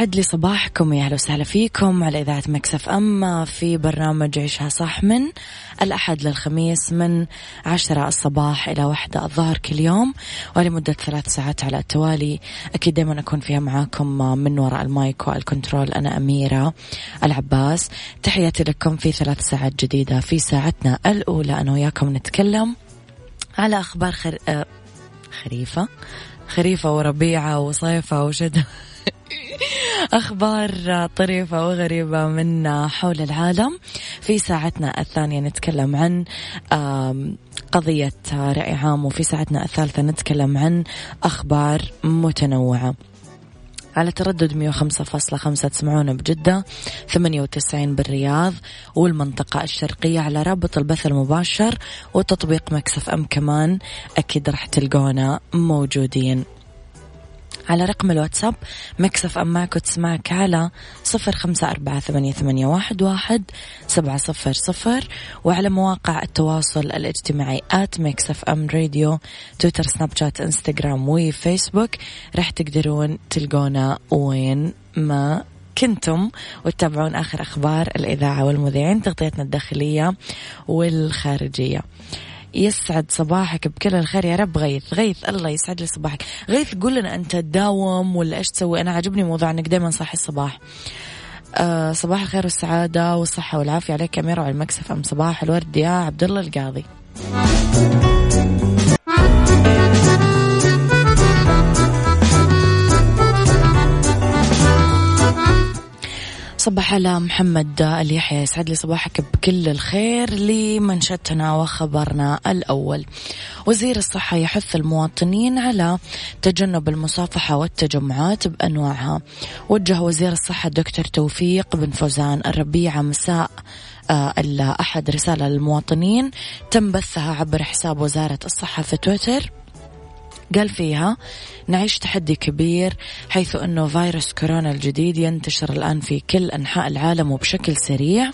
يسعد لي صباحكم يا أهلا وسهلا فيكم على إذاعة Mix FM في برنامج عيشها صح من الأحد للخميس من عشرة الصباح إلى واحدة الظهر كل يوم ولمدة ثلاث ساعات على التوالي. أكيد دائما أكون فيها معاكم من وراء ال mic وال control. أنا أميرة العباس. تحياتي لكم في ثلاث ساعات جديدة في ساعتنا الأولى. أنا وياكم نتكلم على أخبار خر... آه، خريفة. خريفة وربيعة وصيفة وشتاء. أخبار طريفة وغريبة من حول العالم. في ساعتنا الثانية نتكلم عن قضية رأي عام وفي ساعتنا الثالثة نتكلم عن أخبار متنوعة. على تردد 105.5 تسمعونا بجدة 98 بالرياض والمنطقة الشرقية على رابط البث المباشر وتطبيق Mix FM كمان أكيد راح تلقونا موجودين. على رقم الواتساب Mix FM معك وتسمعك على صفر خمسة أربعة ثمانية, ثمانية واحد, واحد سبعة صفر صفر. وعلى مواقع التواصل الاجتماعي at Mix FM Radio تويتر سناب شات إنستغرام وفيسبوك راح تقدرون تلقونا وين ما كنتم وتتابعون آخر أخبار الإذاعة والمذيعين تغطيتنا الداخلية والخارجية. يسعد صباحك بكل الخير. يا رب غيث غيث الله يسعد لي صباحك. غيث قول لنا أنت تداوم ولا إيش تسوي؟ أنا عجبني موضوع أنك دايما صاحي الصباح. أه صباح الخير والسعادة والصحة والعافية عليك أميرة وعلى المكسف. أم صباح الورد يا عبد الله القاضي. صباح على محمد اليحيى. يسعد لي صباحك بكل الخير لمنشتنا وخبرنا الأول. وزير الصحة يحث المواطنين على تجنب المصافحة والتجمعات بأنواعها. وجه وزير الصحة الدكتور توفيق بن فوزان الربيعة مساء آه، الأحد رسالة للمواطنين تم بثها عبر حساب وزارة الصحة في تويتر. قال فيها نعيش تحدي كبير حيث أنه فيروس كورونا الجديد ينتشر الآن في كل أنحاء العالم وبشكل سريع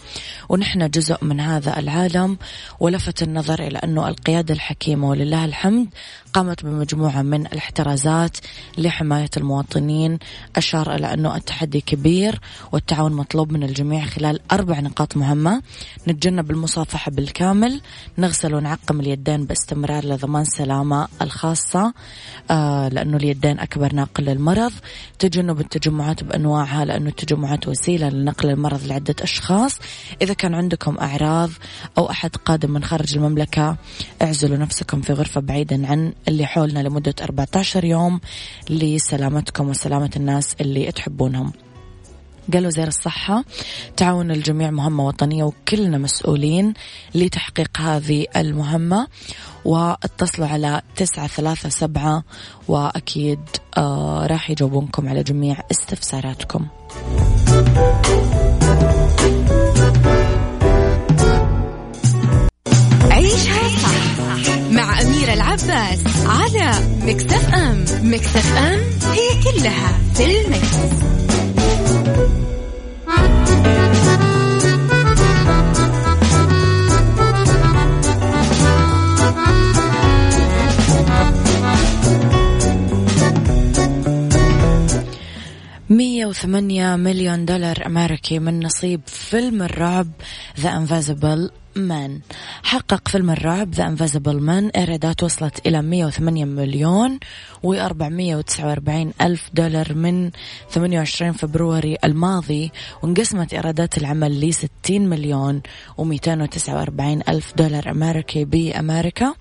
ونحن جزء من هذا العالم ولفت النظر إلى أنه القيادة الحكيمة ولله الحمد قامت بمجموعة من الاحترازات لحماية المواطنين أشار إلى أنه التحدي كبير والتعاون مطلوب من الجميع خلال أربع نقاط مهمة. نتجنب المصافحة بالكامل نغسل ونعقم اليدين باستمرار لضمان السلامة الخاصة آه لأنه اليدين أكبر ناقل للمرض. تجنب التجمعات بأنواعها لأنه التجمعات وسيلة لنقل المرض لعدة أشخاص. إذا كان عندكم أعراض أو أحد قادم من خارج المملكة اعزلوا نفسكم في غرفة بعيدا عن اللي حولنا لمدة 14 يوم لسلامتكم وسلامة الناس اللي تحبونهم. قال وزير الصحة تعاون الجميع مهمة وطنية وكلنا مسؤولين لتحقيق هذه المهمة واتصلوا على تسعة ثلاثة سبعة وأكيد آه راح يجاوبونكم على جميع استفساراتكم. مع أميرة العباس على مكتف أم مكتف أم هي كلها في المكس. مية وثمانية مليون دولار أمريكي من نصيب فيلم الرعب The Invisible Man حقق فيلم الرعب The Invisible Man إيرادات وصلت إلى 108 مليون. و449 ألف دولار من 28 فبراير الماضي وانقسمت إيرادات العمل ل 60 مليون و249 ألف دولار أمريكي بأمريكا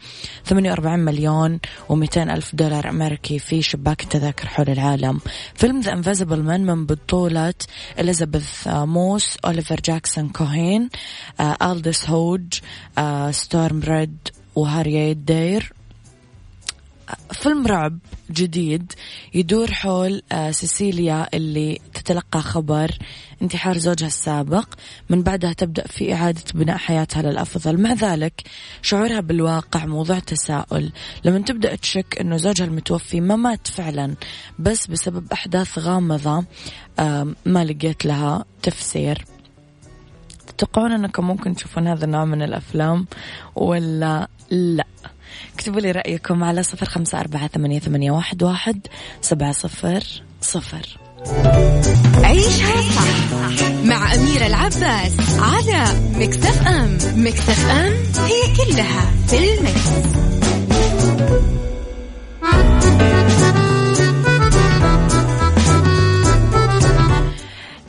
48 مليون و200 ألف دولار أمريكي في شباك التذاكر حول العالم. فيلم The Invisible Man من بطولة إليزابيث موس أوليفر جاكسون كوهين ألدس هو زوج آه ستورم ريد وهارييت دير. فيلم رعب جديد يدور حول آه سيسيليا اللي تتلقى خبر انتحار زوجها السابق. من بعدها تبدأ في إعادة بناء حياتها للأفضل. مع ذلك شعورها بالواقع موضوع تساؤل. لما تبدأ تشك أنه زوجها المتوفي ما مات فعلا بس بسبب أحداث غامضة ما لقيت لها تفسير. تتوقعون أنكم ممكن تشوفون هذا النوع من الأفلام ولا لا؟ اكتبوا لي رأيكم على صفر خمسة أربعة ثمانية, ثمانية واحد, واحد سبعة صفر صفر. عيشها صح مع أميرة العباس على مكتف أم. مكتف أم هي كلها في المكس.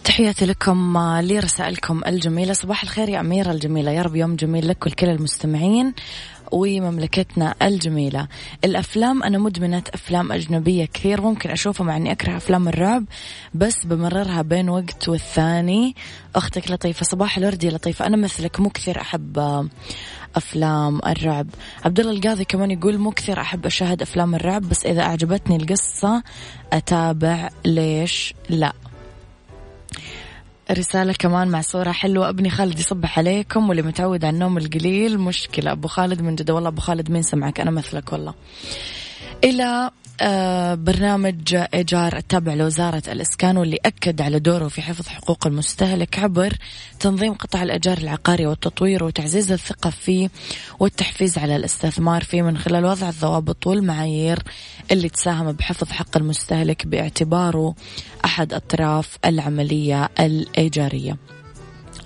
تحياتي لكم لرسائلكم الجميلة. صباح الخير يا أميرة الجميلة. يا رب يوم جميل لك ولكل المستمعين. ومملكتنا الجميلة. الأفلام أنا مدمنة أفلام أجنبية كثير ممكن أشوفها مع أني أكره أفلام الرعب بس بمررها بين وقت والثاني. أختك لطيفة صباح الورد يا لطيفة. أنا مثلك مو كثير أحب أفلام الرعب. عبد الله القاضي كمان يقول مو كثير أحب أشاهد أفلام الرعب بس إذا أعجبتني القصة أتابع. ليش؟ لا. رسالة كمان مع صورة حلوة. أبني خالد يصبح عليكم واللي متعود على النوم القليل مشكلة. أبو خالد من جدة. والله أبو خالد مين سمعك؟ أنا مثلك والله. إلى برنامج إيجار التابع لوزارة الإسكان واللي أكد على دوره في حفظ حقوق المستهلك عبر تنظيم قطاع الإيجار العقاري والتطوير وتعزيز الثقة فيه والتحفيز على الاستثمار فيه من خلال وضع الضوابط والمعايير اللي تساهم بحفظ حق المستهلك باعتباره أحد أطراف العملية الإيجارية.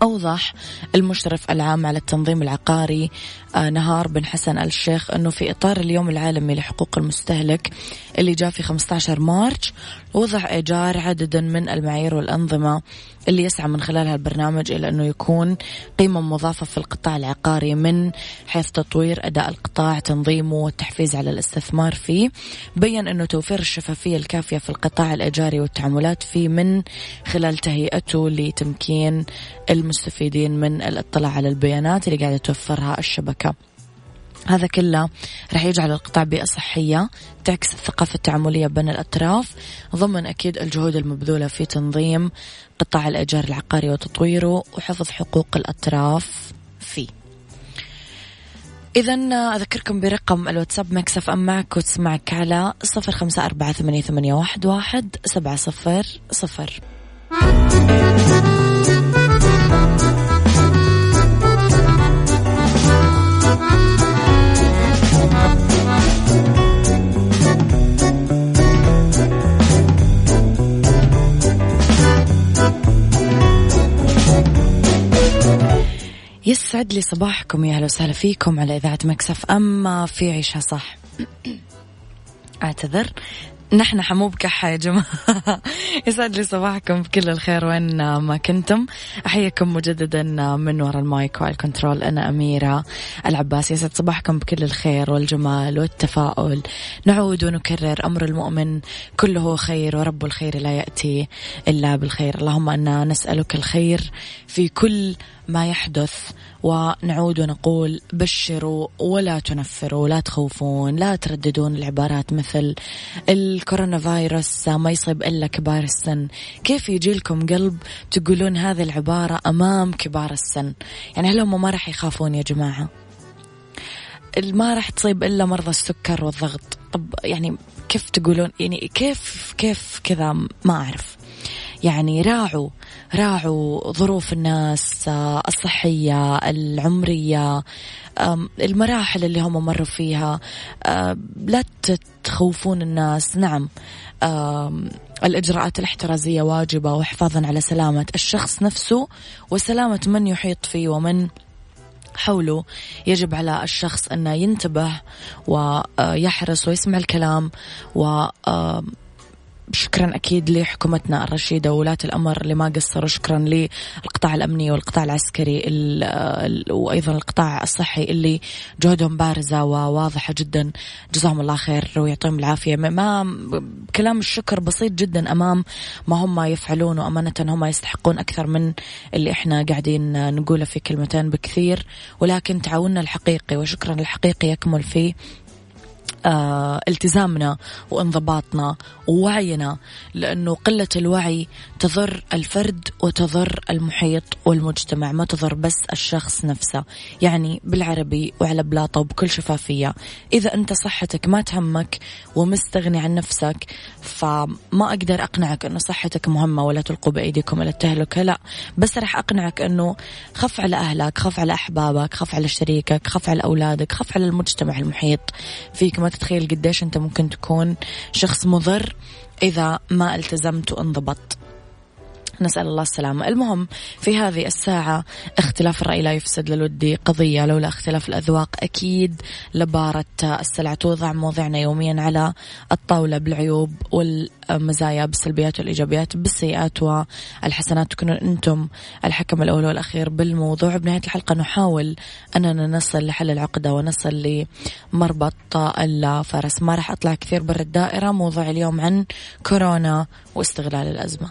أوضح المشرف العام على التنظيم العقاري آه، نهار بن حسن الشيخ أنه في إطار اليوم العالمي لحقوق المستهلك اللي جاء في 15 مارش وضع إيجار عددا من المعايير والأنظمة اللي يسعى من خلالها البرنامج إلى أنه يكون قيمة مضافة في القطاع العقاري من حيث تطوير أداء القطاع تنظيمه والتحفيز على الاستثمار فيه بين أنه توفير الشفافية الكافية في القطاع الإيجاري والتعاملات فيه من خلال تهيئته لتمكين المستفيدين من الاطلاع على البيانات اللي قاعدة توفرها الشبكة. هذا كله راح يجعل القطاع بيئة صحية تعكس الثقافة التعاملية بين الأطراف. ضمن أكيد الجهود المبذولة في تنظيم قطاع الإيجار العقاري وتطويره وحفظ حقوق الأطراف فيه. إذا أذكركم برقم الواتساب مكسف أم معك وتسمعك على صفر خمسة أربعة ثمانية واحد سبعة صفر صفر. يسعد لي صباحكم يا أهلا وسهلا فيكم على إذاعة ميكس اف ام في عيشها صح. أعتذر. نحنحة مو بكحة يا جماعة. يسعد لي صباحكم بكل الخير وين ما كنتم. أحييكم مجددا من وراء المايك والكنترول أنا أميرة العباس يسعد صباحكم بكل الخير والجمال والتفاؤل. نعود ونكرر أمر المؤمن كله خير ورب الخير لا يأتي إلا بالخير. اللهم أنا نسألك الخير في كل ما يحدث ونعود ونقول بشروا ولا تنفروا لا تخوفون لا ترددون العبارات مثل الكورونا فايروس ما يصيب إلا كبار السن. كيف يجي لكم قلب تقولون هذه العبارة أمام كبار السن؟ يعني هل هم ما راح يخافون يا جماعة؟ ما راح تصيب إلا مرضى السكر والضغط. طب يعني كيف تقولون؟ يعني كيف كيف كذا؟ ما أعرف. يعني راعوا راعوا ظروف الناس آه، الصحية العمرية المراحل اللي هم مروا فيها. لا تخوفون الناس. نعم الإجراءات الاحترازية واجبة وحفاظا على سلامة الشخص نفسه وسلامة من يحيط فيه ومن حوله. يجب على الشخص أنه ينتبه ويحرص ويسمع الكلام و شكرا أكيد لحكومتنا الرشيدة وولاة الأمر اللي ما قصروا. شكرا للقطاع الأمني والقطاع العسكري وأيضا القطاع الصحي اللي جهودهم بارزة وواضحة جدا. جزاهم الله خير ويعطيهم العافية. ما كلام الشكر بسيط جدا أمام ما هم يفعلون وأمانة هم يستحقون أكثر من اللي إحنا قاعدين نقوله في كلمتين بكثير. ولكن تعاوننا الحقيقي وشكرا الحقيقي يكمل في التزامنا وانضباطنا ووعينا لأنه قلة الوعي تضر الفرد وتضر المحيط والمجتمع ما تضر بس الشخص نفسه. يعني بالعربي وعلى بلاطة وبكل شفافية إذا أنت صحتك ما تهمك ومستغني عن نفسك فما أقدر أقنعك أنه صحتك مهمة ولا تلقوا بأيديكم إلى التهلكة لا. بس راح أقنعك أنه خف على أهلك خف على أحبابك خف على شريكك خف على أولادك خف على المجتمع المحيط. فيك ما تتخيل قديش أنت ممكن تكون شخص مضر إذا ما التزمت وانضبطت. نسأل الله السلامة. المهم في هذه الساعة اختلاف الرأي لا يفسد للودي قضية لولا اختلاف الأذواق أكيد لبارة السلع. توضع موضعنا يوميا على الطاولة بالعيوب والمزايا بالسلبيات والإيجابيات بالسيئات والحسنات. تكونون أنتم الحكم الأول والأخير بالموضوع. بنهاية الحلقة نحاول أننا نصل لحل العقدة ونصل لمربط الفرس. ما راح أطلع كثير برا الدائرة. موضوع اليوم عن كورونا واستغلال الأزمة.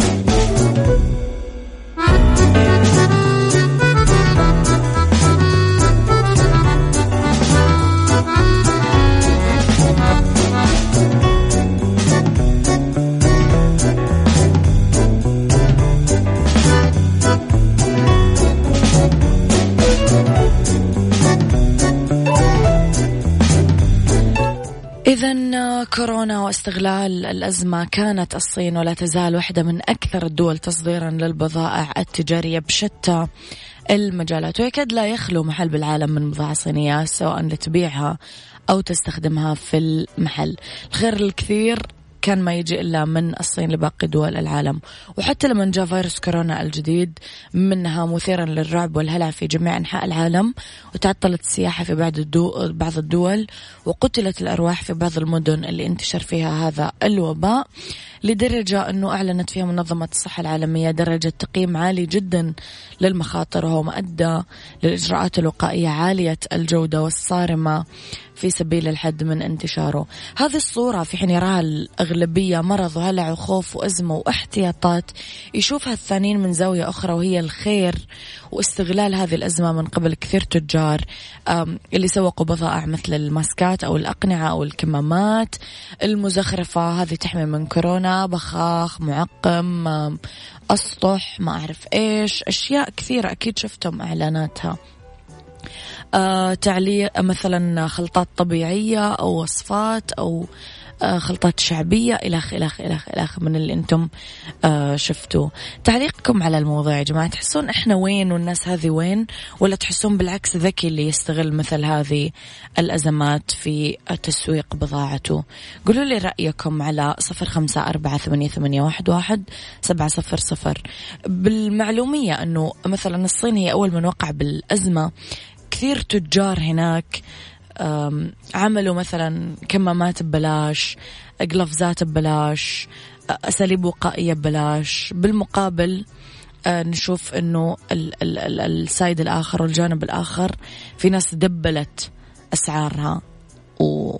واستغلال الأزمة كانت الصين ولا تزال واحدة من أكثر الدول تصديرا للبضائع التجارية بشتى المجالات ويكاد لا يخلو محل بالعالم من بضاعة صينية سواء لتبيعها أو تستخدمها في المحل. الخير الكثير كان ما يجي إلا من الصين لباقي دول العالم. وحتى لما جاء فيروس كورونا الجديد منها مثيرا للرعب والهلع في جميع أنحاء العالم وتعطلت السياحة في بعض الدول, بعض الدول وقتلت الأرواح في بعض المدن اللي انتشر فيها هذا الوباء لدرجة أنه أعلنت فيها منظمة الصحة العالمية درجة تقييم عالي جدا للمخاطر وهو ما أدى للإجراءات الوقائية عالية الجودة والصارمة. في سبيل الحد من انتشاره. هذه الصورة في حين يراها الأغلبية مرض وهلع وخوف وأزمة واحتياطات يشوفها الثانيين من زاوية أخرى وهي الخير واستغلال هذه الأزمة من قبل كثير تجار اللي سوقوا بضائع مثل الماسكات أو الأقنعة أو الكمامات المزخرفة. هذه تحمي من كورونا بخاخ معقم أسطح ما أعرف إيش أشياء كثيرة أكيد شفتم إعلاناتها. تعليق مثلا خلطات طبيعية أو وصفات أو آه خلطات شعبية إلخ إلخ إلخ إلخ من اللي أنتم آه شفتوه. تعليقكم على الموضوع يا جماعة تحسون إحنا وين والناس هذه وين؟ ولا تحسون بالعكس ذكي اللي يستغل مثل هذه الأزمات في تسويق بضاعته؟ قولوا لي رأيكم على صفر خمسة أربعة ثمانية, ثمانية واحد, واحد سبعة صفر صفر. بالمعلومية أنه مثلا الصين هي أول من وقع بالأزمة كثير تجار هناك عملوا مثلا كمامات ببلاش قلفزات ببلاش أساليب وقائية ببلاش. بالمقابل أه، نشوف إنه ال side الآخر والجانب الآخر في ناس دبلت أسعارها و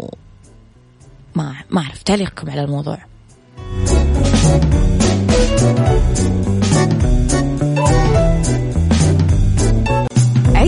ما ما أعرف تعليقكم على الموضوع.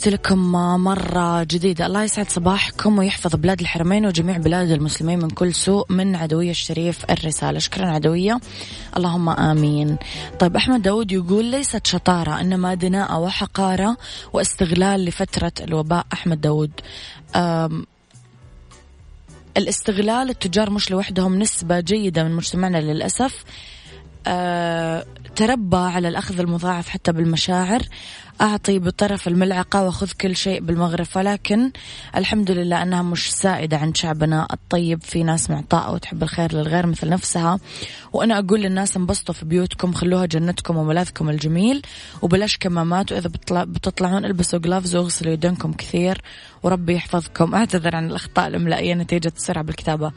تحياتي لكم مرة جديدة. الله يسعد صباحكم ويحفظ بلاد الحرمين وجميع بلاد المسلمين من كل سوء من عدوية الشريف الرسالة. شكرا عدوية. اللهم آمين. طيب أحمد داود يقول ليست شطارة إنما دناءة وحقارة واستغلال لفترة الوباء. أحمد داود الاستغلال التجار مش لوحدهم نسبة جيدة من مجتمعنا للأسف. أه تربى على الأخذ المضاعف حتى بالمشاعر. أعطي بطرف الملعقة وخذ كل شيء بالمغرفة لكن الحمد لله أنها مش سائدة عند شعبنا الطيب. في ناس معطاءة وتحب الخير للغير مثل نفسها. وأنا أقول للناس انبسطوا في بيوتكم خلوها جنتكم وملاذكم الجميل. وبلاش كمامات وإذا بتطلع بتطلعون البسوا جلافز واغسلوا يدينكم كثير. وربي يحفظكم. أعتذر عن الأخطاء الإملائية نتيجة السرعة بالكتابة.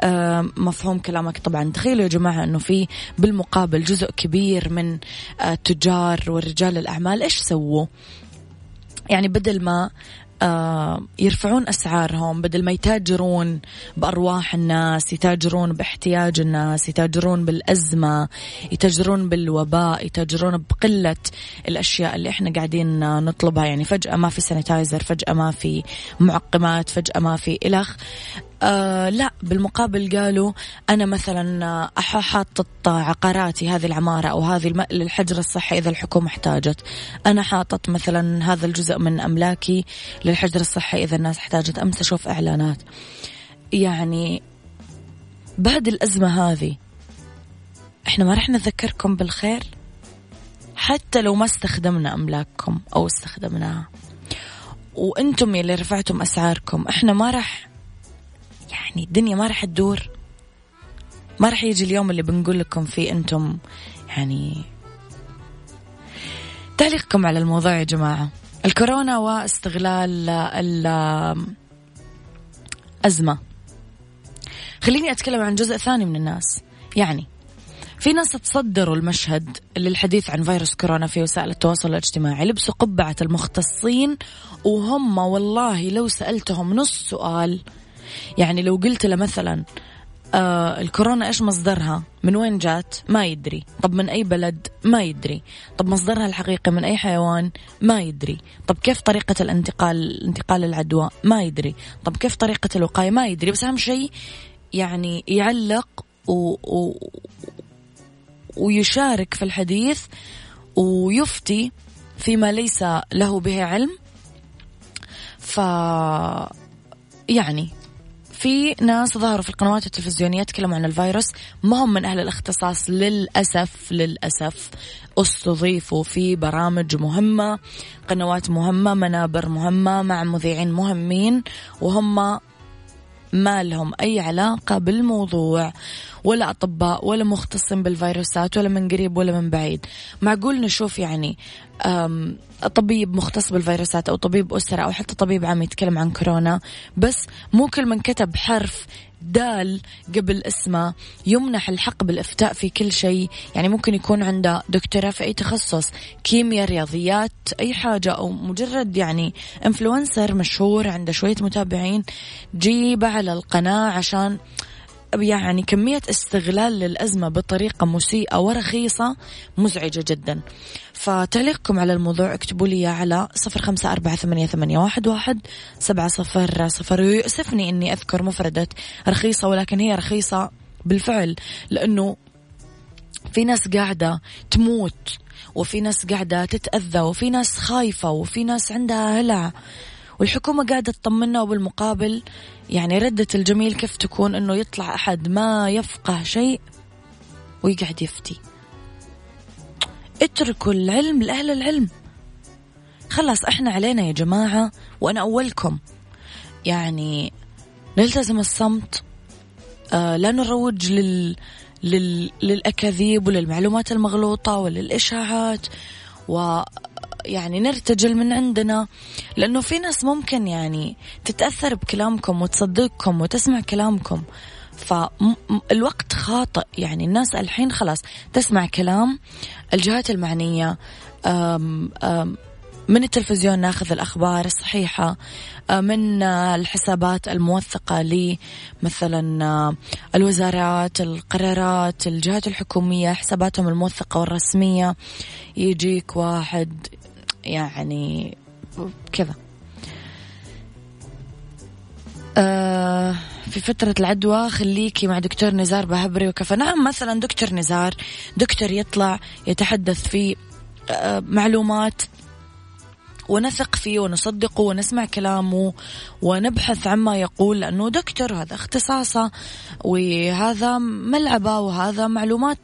آه مفهوم كلامك طبعا تخيلوا يا جماعة أنه في بالمقابل جزء كبير من التجار آه ورجال الأعمال. إيش سووا يعني بدل ما آه يرفعون أسعارهم بدل ما يتاجرون بأرواح الناس يتاجرون باحتياج الناس يتاجرون بالأزمة يتاجرون بالوباء يتاجرون بقلة الأشياء اللي إحنا قاعدين نطلبها. يعني فجأة ما في سانيتايزر فجأة ما في معقمات فجأة ما في إلخ آه لا بالمقابل قالوا أنا مثلا حاطط عقاراتي هذه العمارة أو هذه الم... للحجر الصحي إذا الحكومة احتاجت. أنا حاطط مثلا هذا الجزء من أملاكي للحجر الصحي إذا الناس احتاجت. أمس أشوف إعلانات. يعني بعد الأزمة هذه إحنا ما رح نذكركم بالخير؟ حتى لو ما استخدمنا أملاككم أو استخدمناها. وأنتم اللي رفعتم أسعاركم إحنا ما راح يعني الدنيا ما راح تدور. ما راح يجي اليوم اللي بنقول لكم فيه أنتم يعني تعليقكم على الموضوع يا جماعة. الكورونا واستغلال الأزمة خليني أتكلم عن جزء ثاني من الناس. يعني في ناس تصدروا المشهد للحديث عن فيروس كورونا في وسائل التواصل الاجتماعي. لبسوا قبعة المختصين وهم والله لو سألتهم نص سؤال يعني لو قلت له مثلا آه الكورونا إيش مصدرها؟ من وين جات؟ ما يدري، طب من أي بلد؟ ما يدري، طب مصدرها الحقيقي من أي حيوان؟ ما يدري، طب كيف طريقة الانتقال انتقال العدوى؟ ما يدري، طب كيف طريقة الوقاية؟ ما يدري، بس أهم شيء يعني يعلق و... و... ويشارك في الحديث ويفتي فيما ليس له به علم ف يعني في ناس ظهروا في القنوات التلفزيونية تكلموا عن الفيروس ما هم من أهل الاختصاص للأسف للأسف استضيفوا في برامج مهمة قنوات مهمة منابر مهمة مع مذيعين مهمين وهم ما لهم أي علاقة بالموضوع ولا أطباء ولا مختصين بالفيروسات ولا من قريب ولا من بعيد. معقول نشوف يعني طبيب مختص بالفيروسات أو طبيب أسرة أو حتى طبيب عام يتكلم عن كورونا بس مو كل من كتب حرف دال قبل اسمه يمنح الحق بالإفتاء في كل شيء. يعني ممكن يكون عنده دكتوراه في أي تخصص كيمياء رياضيات أي حاجة أو مجرد يعني انفلونسر مشهور عنده شوية متابعين جيبه على القناة عشان يعني كمية استغلال للأزمة بطريقة مسيئة ورخيصة مزعجة جدا. فتعليقكم على الموضوع اكتبوا لي على صفر خمسة أربعة ثمانية, ثمانية واحد, واحد سبعة صفر صفر ويؤسفني أني أذكر مفردة رخيصة ولكن هي رخيصة بالفعل لأنه في ناس قاعدة تموت وفي ناس قاعدة تتأذى وفي ناس خايفة وفي ناس عندها هلع. والحكومة قاعدة تطمنا وبالمقابل يعني ردة الجميل كيف تكون إنه يطلع أحد ما يفقه شيء ويقعد يفتي. اتركوا العلم لأهل العلم. خلاص إحنا علينا يا جماعة وأنا أولكم. يعني نلتزم الصمت آه لا نروج لل... لل... للأكاذيب وللمعلومات المغلوطة وللإشاعات و يعني نرتجل من عندنا لأنه في ناس ممكن يعني تتأثر بكلامكم وتصدقكم وتسمع كلامكم. فالوقت خاطئ يعني الناس الحين خلاص تسمع كلام الجهات المعنية أم أم من التلفزيون ناخذ الأخبار الصحيحة من الحسابات الموثقة لمثلا الوزارات القرارات الجهات الحكومية حساباتهم الموثقة والرسمية. يجيك واحد يعني كذا. آه في فترة العدوى خليكي مع دكتور نزار بهبري وكفى. نعم مثلا دكتور نزار دكتور يطلع يتحدث في آه معلومات ونثق فيه ونصدقه ونسمع كلامه ونبحث عما يقول لأنه دكتور هذا اختصاصه وهذا ملعبه وهذا معلومات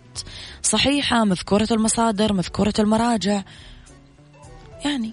صحيحة مذكورة المصادر مذكورة المراجع. يعني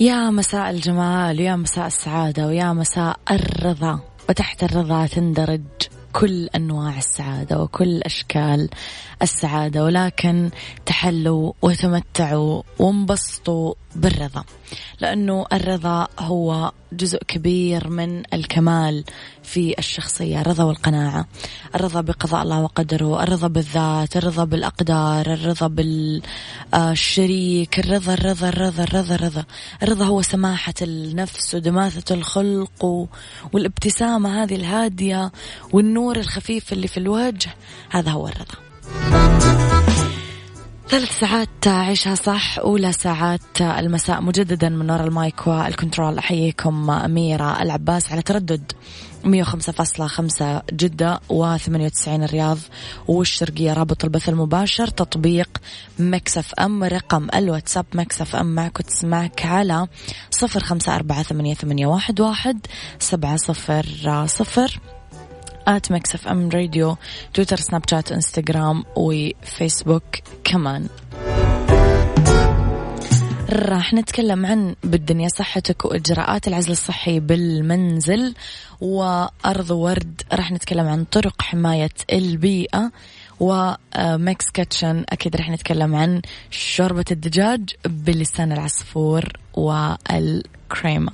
يا مساء الجمال ويا مساء السعادة ويا مساء الرضا. وتحت الرضا تندرج كل أنواع السعادة وكل أشكال السعادة ولكن تحلوا وتمتعوا وانبسطوا بالرضا. لأنه الرضا هو جزء كبير من الكمال في الشخصية الرضا والقناعة. الرضا بقضاء الله وقدره الرضا بالذات الرضا بالأقدار الرضا بالشريك الرضا الرضا الرضا الرضا الرضا. الرضا هو سماحة النفس ودماثة الخلق والابتسامة هذه الهادية والنور الخفيف اللي في الوجه. هذا هو الرضا. ثلاث ساعات عيشها صح أولى ساعات المساء مجددا من وراء المايك والكنترول. أحييكم أميرة العباس على تردد 105.5 جدة و98 الرياض. والشرقية رابط البث المباشر؟ تطبيق ميكس اف ام رقم الواتساب ميكس اف ام معك وتسمعك على صفر خمسة أربعة ثمانية واحد سبعة صفر صفر. at ميكس اف ام راديو تويتر سناب شات انستغرام وفيسبوك كمان راح نتكلم عن بالدنيا صحتك وإجراءات العزل الصحي بالمنزل وأرض وورد. راح نتكلم عن طرق حماية البيئة وميكس كيتشن. أكيد راح نتكلم عن شوربة الدجاج بلسان العصفور والكريمة.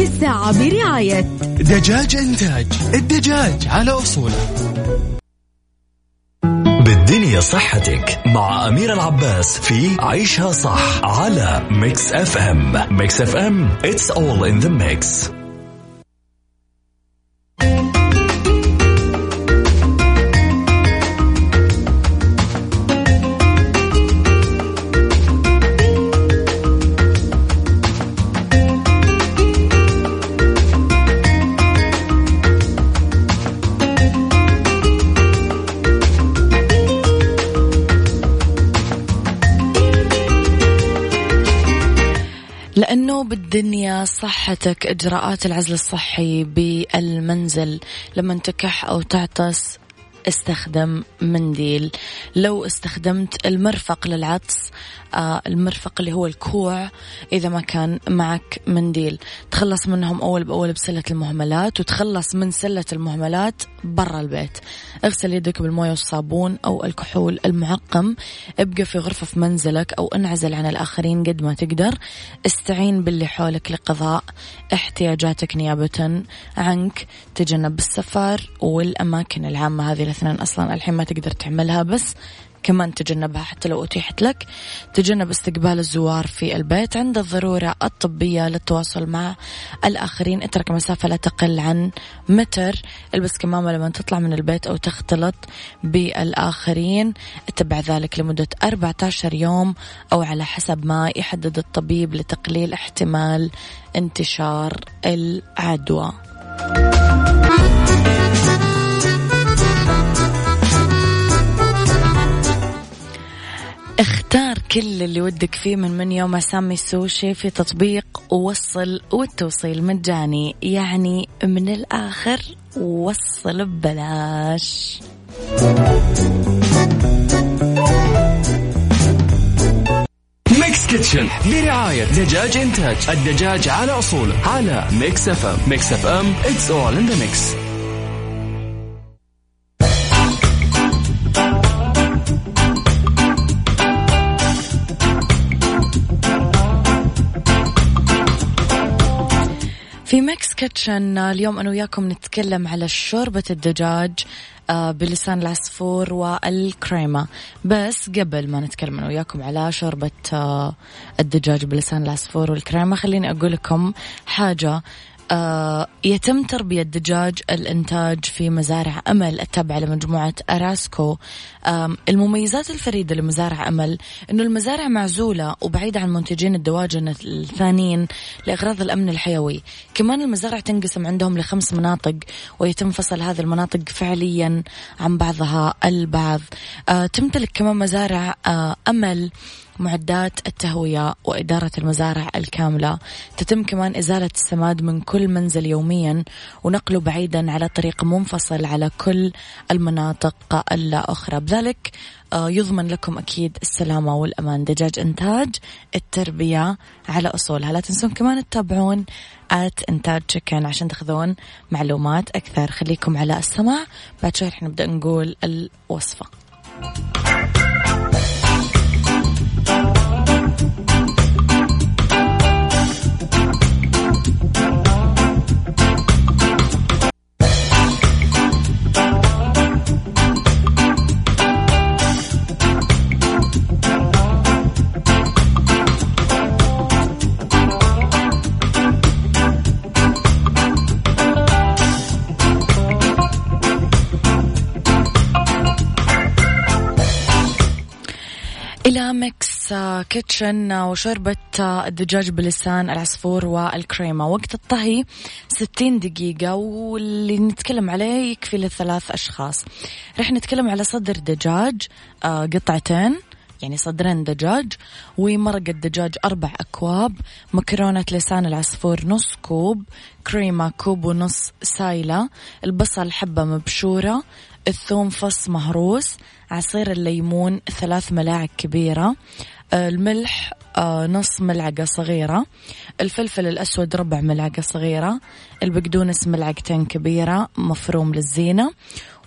هذه الساعة برعاية دجاج إنتاج الدجاج على أصوله. بالدنيا صحتك مع أميرة العباس في عيشها صح على ميكس اف ام ميكس اف ام it's all in the mix. بالدنيا صحتك إجراءات العزل الصحي بالمنزل لما تكح أو تعطس استخدم منديل. لو استخدمت المرفق للعطس المرفق اللي هو الكوع إذا ما كان معك منديل. تخلص منهم أول بأول بسلة المهملات وتخلص من سلة المهملات برا البيت. اغسل يدك بالموية والصابون أو الكحول المعقم ابقى في غرفة في منزلك أو انعزل عن الآخرين قد ما تقدر. استعين باللي حولك لقضاء. احتياجاتك نيابة عنك. تجنب السفر والأماكن العامة. هذه الاثنين أصلا الحين ما تقدر تعملها بس كمان تجنبها حتى لو أتيحت لك. تجنب استقبال الزوار في البيت عند الضرورة الطبية للتواصل مع الآخرين. اترك مسافة لا تقل عن متر. البس كمامة لما تطلع من البيت أو تختلط بالآخرين. اتبع ذلك لمدة 14 يوم أو على حسب ما يحدد الطبيب لتقليل احتمال انتشار العدوى. اختار كل اللي ودك فيه من من يوم أسامي السوشي في تطبيق وصل والتوصيل مجاني. يعني من الآخر وصل ببلاش. ميكس كيتشن برعاية دجاج إنتاج الدجاج على أصوله على ميكس أف أم ميكس أف أم It's all in the mix. في ميكس كيتشن اليوم أنا وياكم نتكلم على شوربة الدجاج آه، بلسان العصفور والكريمة. بس قبل ما نتكلم أنا وياكم على شوربة آه، الدجاج بلسان العصفور والكريمة خليني أقول لكم حاجة. آه، يتم تربية دجاج الإنتاج في مزارع أمل التابعة لمجموعة أراسكو. المميزات الفريدة لمزارع أمل أنه المزارع معزولة وبعيدة عن منتجين الدواجن الثانيين لأغراض الأمن الحيوي. كمان المزارع تنقسم عندهم لخمس مناطق ويتم فصل هذه المناطق فعليا عن بعضها البعض. آه، تمتلك كمان مزارع آه، أمل. معدات التهوية وإدارة المزارع الكاملة. تتم كمان إزالة السماد من كل منزل يوميا ونقله بعيدا على طريق منفصل على كل المناطق الأخرى. بذلك آه، يضمن لكم أكيد السلامة والأمان. دجاج إنتاج التربية على أصولها. لا تنسون كمان تتابعون آت إنتاج شكن عشان تاخذون معلومات أكثر. خليكم على السماع. بعد شوي رح نبدأ نقول الوصفة. إلى ميكس كيتشن وشوربة الدجاج بلسان العصفور والكريمة. وقت الطهي 60 دقيقة واللي نتكلم عليه يكفي لثلاث أشخاص. رح نتكلم على صدر دجاج آه، قطعتين. يعني صدرين دجاج ومرقة دجاج أربع أكواب مكرونة لسان العصفور نص كوب كريمة كوب ونص سايلة البصل حبة مبشورة الثوم فص مهروس عصير الليمون ثلاث ملاعق كبيرة الملح آه، نص ملعقة صغيرة الفلفل الأسود ربع ملعقة صغيرة البقدونس ملعقتين كبيرة مفروم للزينة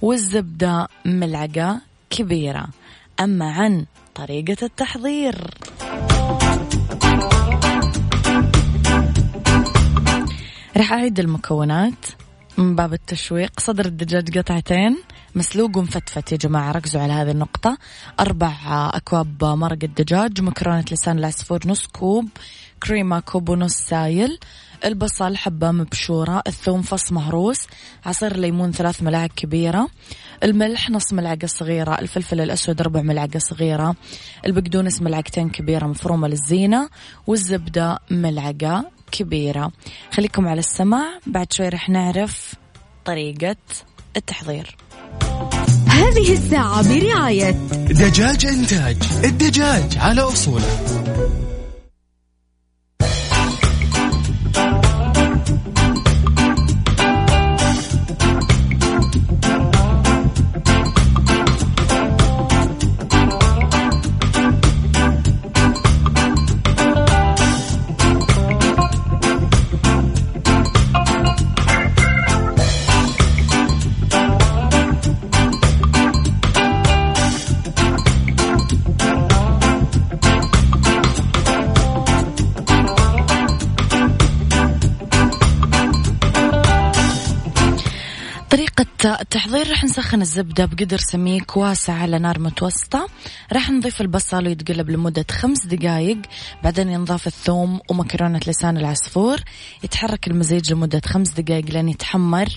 والزبدة ملعقة كبيرة. أما عن طريقة التحضير. راح أعيد المكونات من باب التشويق. صدر الدجاج قطعتين مسلوق ومفتفت يا جماعة. ركزوا على هذه النقطة. أربع أكواب مرق الدجاج مكرونة لسان العصفور نص كوب كريمة كوب ونص سايل. البصل حبة مبشورة الثوم فص مهروس عصير ليمون ثلاث ملاعق كبيرة الملح نص ملعقة صغيرة الفلفل الأسود ربع ملعقة صغيرة البقدونس ملعقتين كبيرة مفرومة للزينة والزبدة ملعقة كبيرة. خليكم على السماع بعد شوي رح نعرف طريقة التحضير. هذه الساعة برعاية دجاج إنتاج الدجاج على أصوله. التحضير راح نسخن الزبدة بقدر سميك واسع على نار متوسطة. راح نضيف البصل ويتقلب لمدة خمس دقايق. بعدين ينضاف الثوم ومكرونة لسان العصفور. يتحرك المزيج لمدة خمس دقايق لين يتحمر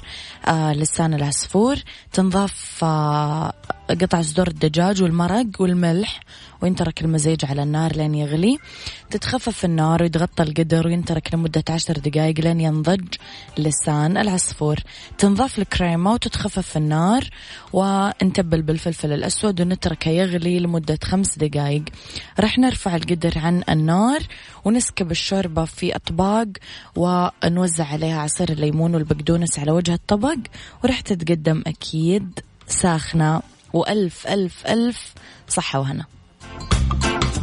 آه لسان العصفور. تنضاف آه قطع صدور الدجاج والمرق والملح وينترك المزيج على النار لين يغلي. تتخفف النار ويتغطى القدر وينترك لمدة عشر دقائق لين ينضج لسان العصفور. تنضاف الكريمة وتتخفف النار ونتبل بالفلفل الأسود ونتركه يغلي لمدة خمس دقائق راح نرفع القدر عن النار ونسكب الشوربة في أطباق ونوزع عليها عصير الليمون والبقدونس على وجه الطبق وراح تتقدم أكيد ساخنة. وألف ألف ألف. صحة وهنا.